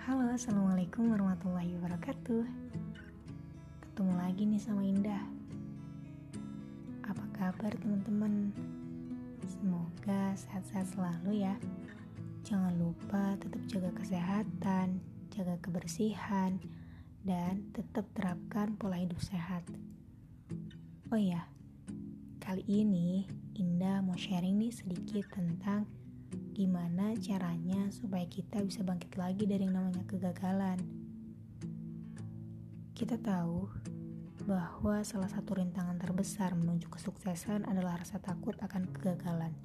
Halo, Assalamualaikum warahmatullahi wabarakatuh. Ketemu lagi nih sama Indah. Apa kabar teman-teman? Semoga sehat-sehat selalu ya. Jangan lupa tetap jaga kesehatan, jaga kebersihan, dan tetap terapkan pola hidup sehat. Oh iya, kali ini Indah mau sharing nih sedikit tentang gimana caranya supaya kita bisa bangkit lagi dari yang namanya kegagalan. Kita tahu bahwa salah satu rintangan terbesar menuju kesuksesan adalah rasa takut akan kegagalan.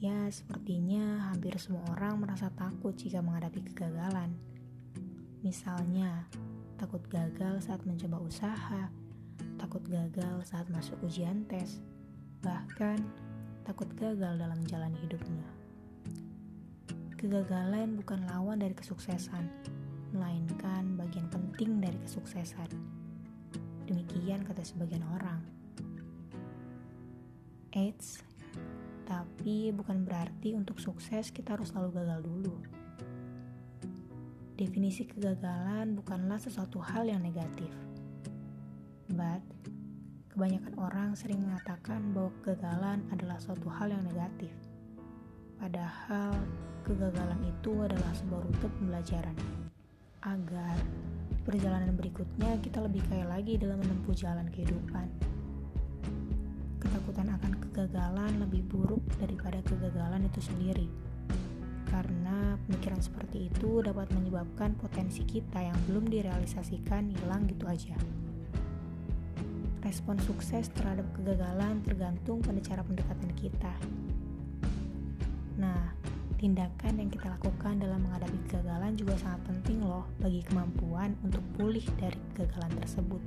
Ya, sepertinya hampir semua orang merasa takut jika menghadapi kegagalan. Misalnya, takut gagal saat mencoba usaha, takut gagal saat masuk ujian tes, bahkan takut gagal dalam menjalani hidupnya. Kegagalan bukan lawan dari kesuksesan, melainkan bagian penting dari kesuksesan. Demikian kata sebagian orang. Eits, tapi bukan berarti untuk sukses kita harus selalu gagal dulu. Definisi kegagalan bukanlah sesuatu hal yang negatif. But, Kebanyakan orang sering mengatakan bahwa kegagalan adalah suatu hal yang negatif. Padahal, kegagalan itu adalah sebuah rute pembelajaran. Agar perjalanan berikutnya kita lebih kaya lagi dalam menempuh jalan kehidupan. Ketakutan akan kegagalan lebih buruk daripada kegagalan itu sendiri. Karena pemikiran seperti itu dapat menyebabkan potensi kita yang belum direalisasikan hilang gitu aja. Respon sukses terhadap kegagalan tergantung pada cara pendekatan kita. Nah, tindakan yang kita lakukan dalam menghadapi kegagalan juga sangat penting loh bagi kemampuan untuk pulih dari kegagalan tersebut.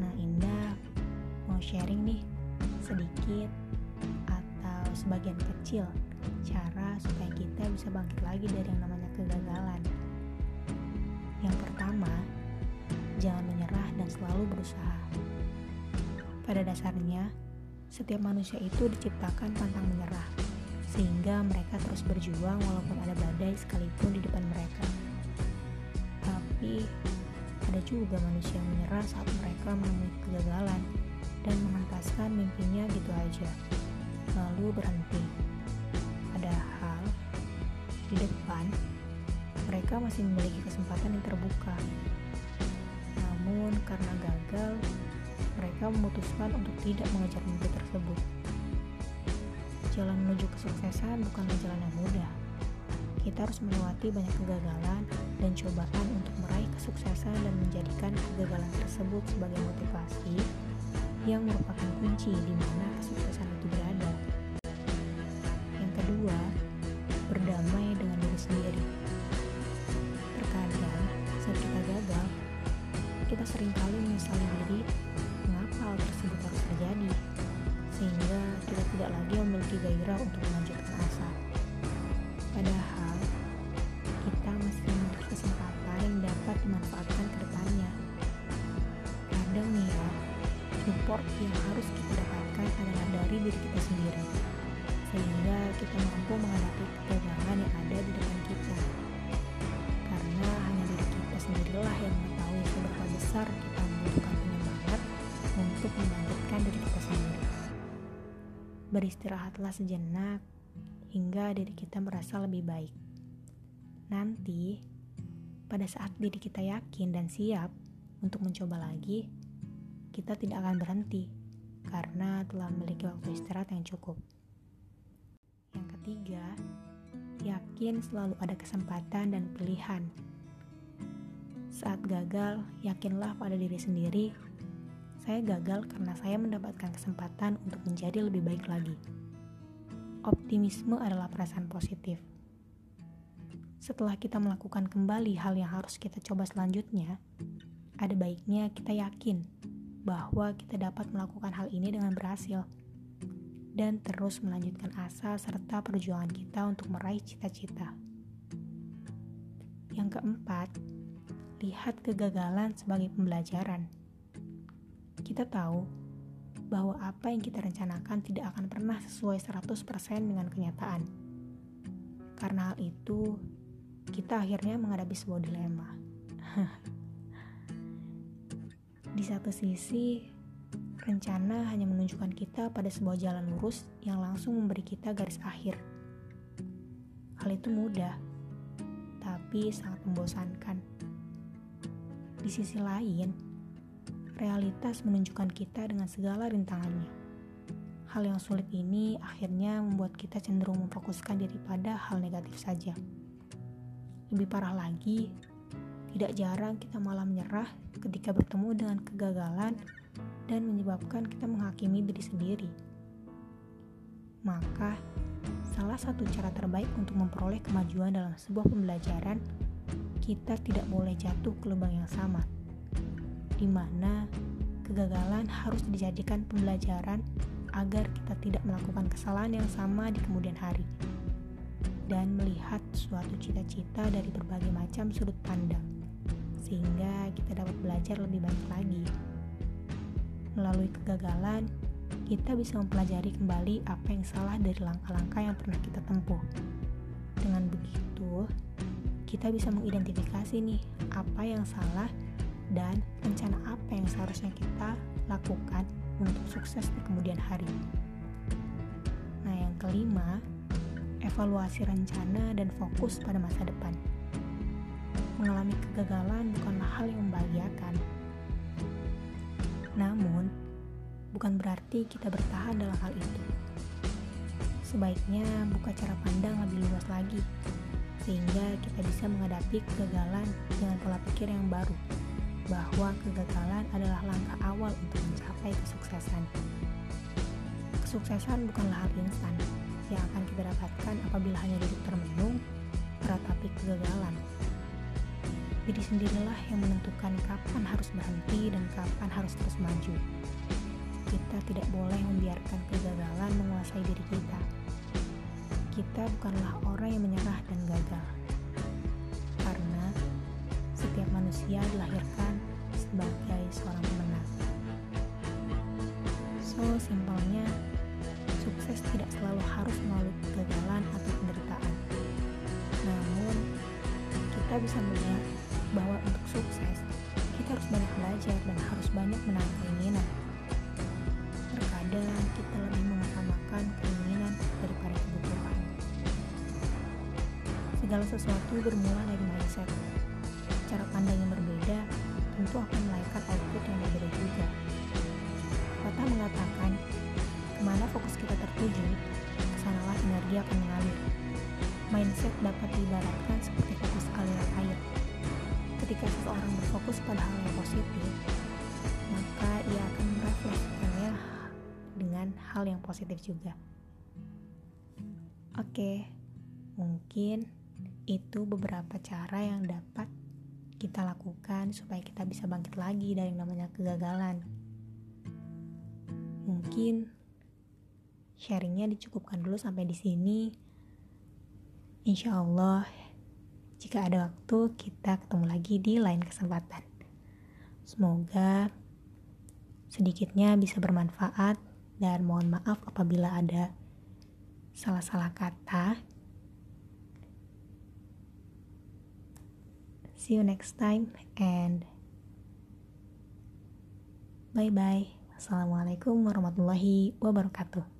Nah, Indah mau sharing nih sedikit atau sebagian kecil cara supaya kita bisa bangkit lagi dari yang namanya kegagalan. Yang pertama, jangan menyerah dan selalu berusaha. Pada dasarnya, setiap manusia itu diciptakan pantang menyerah, sehingga mereka terus berjuang walaupun ada badai sekalipun di depan mereka. Tapi, ada juga manusia yang menyerah saat mereka menemui kegagalan dan mengentaskan mimpinya gitu aja, lalu berhenti. Padahal, di depan, mereka masih memiliki kesempatan yang terbuka namun karena gagal, mereka memutuskan untuk tidak mengejar mimpi tersebut. Jalan menuju kesuksesan bukanlah jalan yang mudah. Kita harus melewati banyak kegagalan dan cobaan untuk meraih kesuksesan dan menjadikan kegagalan tersebut sebagai motivasi yang merupakan kunci di mana kesuksesan itu berada. Yang kedua, yang harus kita dapatkan adalah dari diri kita sendiri, sehingga kita mampu menghadapi kegagalan yang ada di depan kita. Karena hanya diri kita sendirilah yang seberapa besar kita membutuhkan penyemangat untuk membangkitkan diri kita sendiri. Beristirahatlah sejenak hingga diri kita merasa lebih baik. Nanti, pada saat diri kita yakin dan siap untuk mencoba lagi, kita tidak akan berhenti karena telah memiliki waktu istirahat yang cukup. Yang ketiga, yakin selalu ada kesempatan dan pilihan saat gagal, yakinlah pada diri sendiri. Saya gagal karena saya mendapatkan kesempatan untuk menjadi lebih baik lagi. Optimisme adalah perasaan positif. Setelah kita melakukan kembali hal yang harus kita coba selanjutnya, ada baiknya kita yakin bahwa kita dapat melakukan hal ini dengan berhasil dan terus melanjutkan asa serta perjuangan kita untuk meraih cita-cita. Yang keempat, lihat kegagalan sebagai pembelajaran. Kita tahu bahwa apa yang kita rencanakan tidak akan pernah sesuai 100% dengan kenyataan. Karena hal itu, kita akhirnya menghadapi sebuah dilema. Satu sisi, rencana hanya menunjukkan kita pada sebuah jalan lurus yang langsung memberi kita garis akhir. Hal itu mudah, tapi sangat membosankan. Di sisi lain, realitas menunjukkan kita dengan segala rintangannya. Hal yang sulit ini akhirnya membuat kita cenderung memfokuskan diri pada hal negatif saja. Lebih parah lagi, tidak jarang kita malah menyerah ketika bertemu dengan kegagalan dan menyebabkan kita menghakimi diri sendiri. Maka, salah satu cara terbaik untuk memperoleh kemajuan dalam sebuah pembelajaran kita tidak boleh jatuh ke lubang yang sama, di mana kegagalan harus dijadikan pembelajaran agar kita tidak melakukan kesalahan yang sama di kemudian hari, dan melihat suatu cita-cita dari berbagai macam sudut pandang, sehingga kita dapat belajar lebih banyak lagi. Melalui kegagalan, kita bisa mempelajari kembali apa yang salah dari langkah-langkah yang pernah kita tempuh. Dengan begitu, kita bisa mengidentifikasi nih apa yang salah dan rencana apa yang seharusnya kita lakukan untuk sukses di kemudian hari. Nah, yang kelima, evaluasi rencana dan fokus pada masa depan. Mengalami kegagalan bukanlah hal yang membahagiakan. Namun, bukan berarti kita bertahan dalam hal itu. Sebaiknya buka cara pandang lebih luas lagi sehingga kita bisa menghadapi kegagalan dengan pola pikir yang baru, bahwa kegagalan adalah langkah awal untuk mencapai kesuksesan. Kesuksesan bukanlah hal instan yang akan kita dapatkan apabila hanya duduk termenung meratapi kegagalan. Diri sendirilah yang menentukan kapan harus berhenti dan kapan harus terus maju. Kita tidak boleh membiarkan kegagalan menguasai diri kita kita bukanlah orang yang menyerah dan gagal. Karena setiap manusia dilahirkan sebagai seorang pemenang. So, simpelnya, sukses tidak selalu harus melalui kegagalan atau penderitaan. Namun, kita bisa melihat sukses, kita harus banyak belajar dan harus banyak menang keinginan. Terkadang kita lebih mengutamakan keinginan daripada kebutuhan. Segala sesuatu bermula dari mindset. Cara pandang yang berbeda tentu akan melahirkan output yang berbeda juga. Kata mengatakan, ke mana fokus kita tertuju, ke sanalah energi akan mengalir. Mindset dapat diibaratkan seperti fokus aliran air. Ketika seseorang berfokus pada hal yang positif, maka ia akan merefleksikannya dengan hal yang positif juga. Oke, mungkin itu beberapa cara yang dapat kita lakukan supaya kita bisa bangkit lagi dari namanya kegagalan. Mungkin sharingnya dicukupkan dulu sampai di sini. Insya Allah, jika ada waktu, kita ketemu lagi di lain kesempatan. Semoga sedikitnya bisa bermanfaat dan mohon maaf apabila ada salah-salah kata. See you next time and bye bye. Assalamualaikum warahmatullahi wabarakatuh.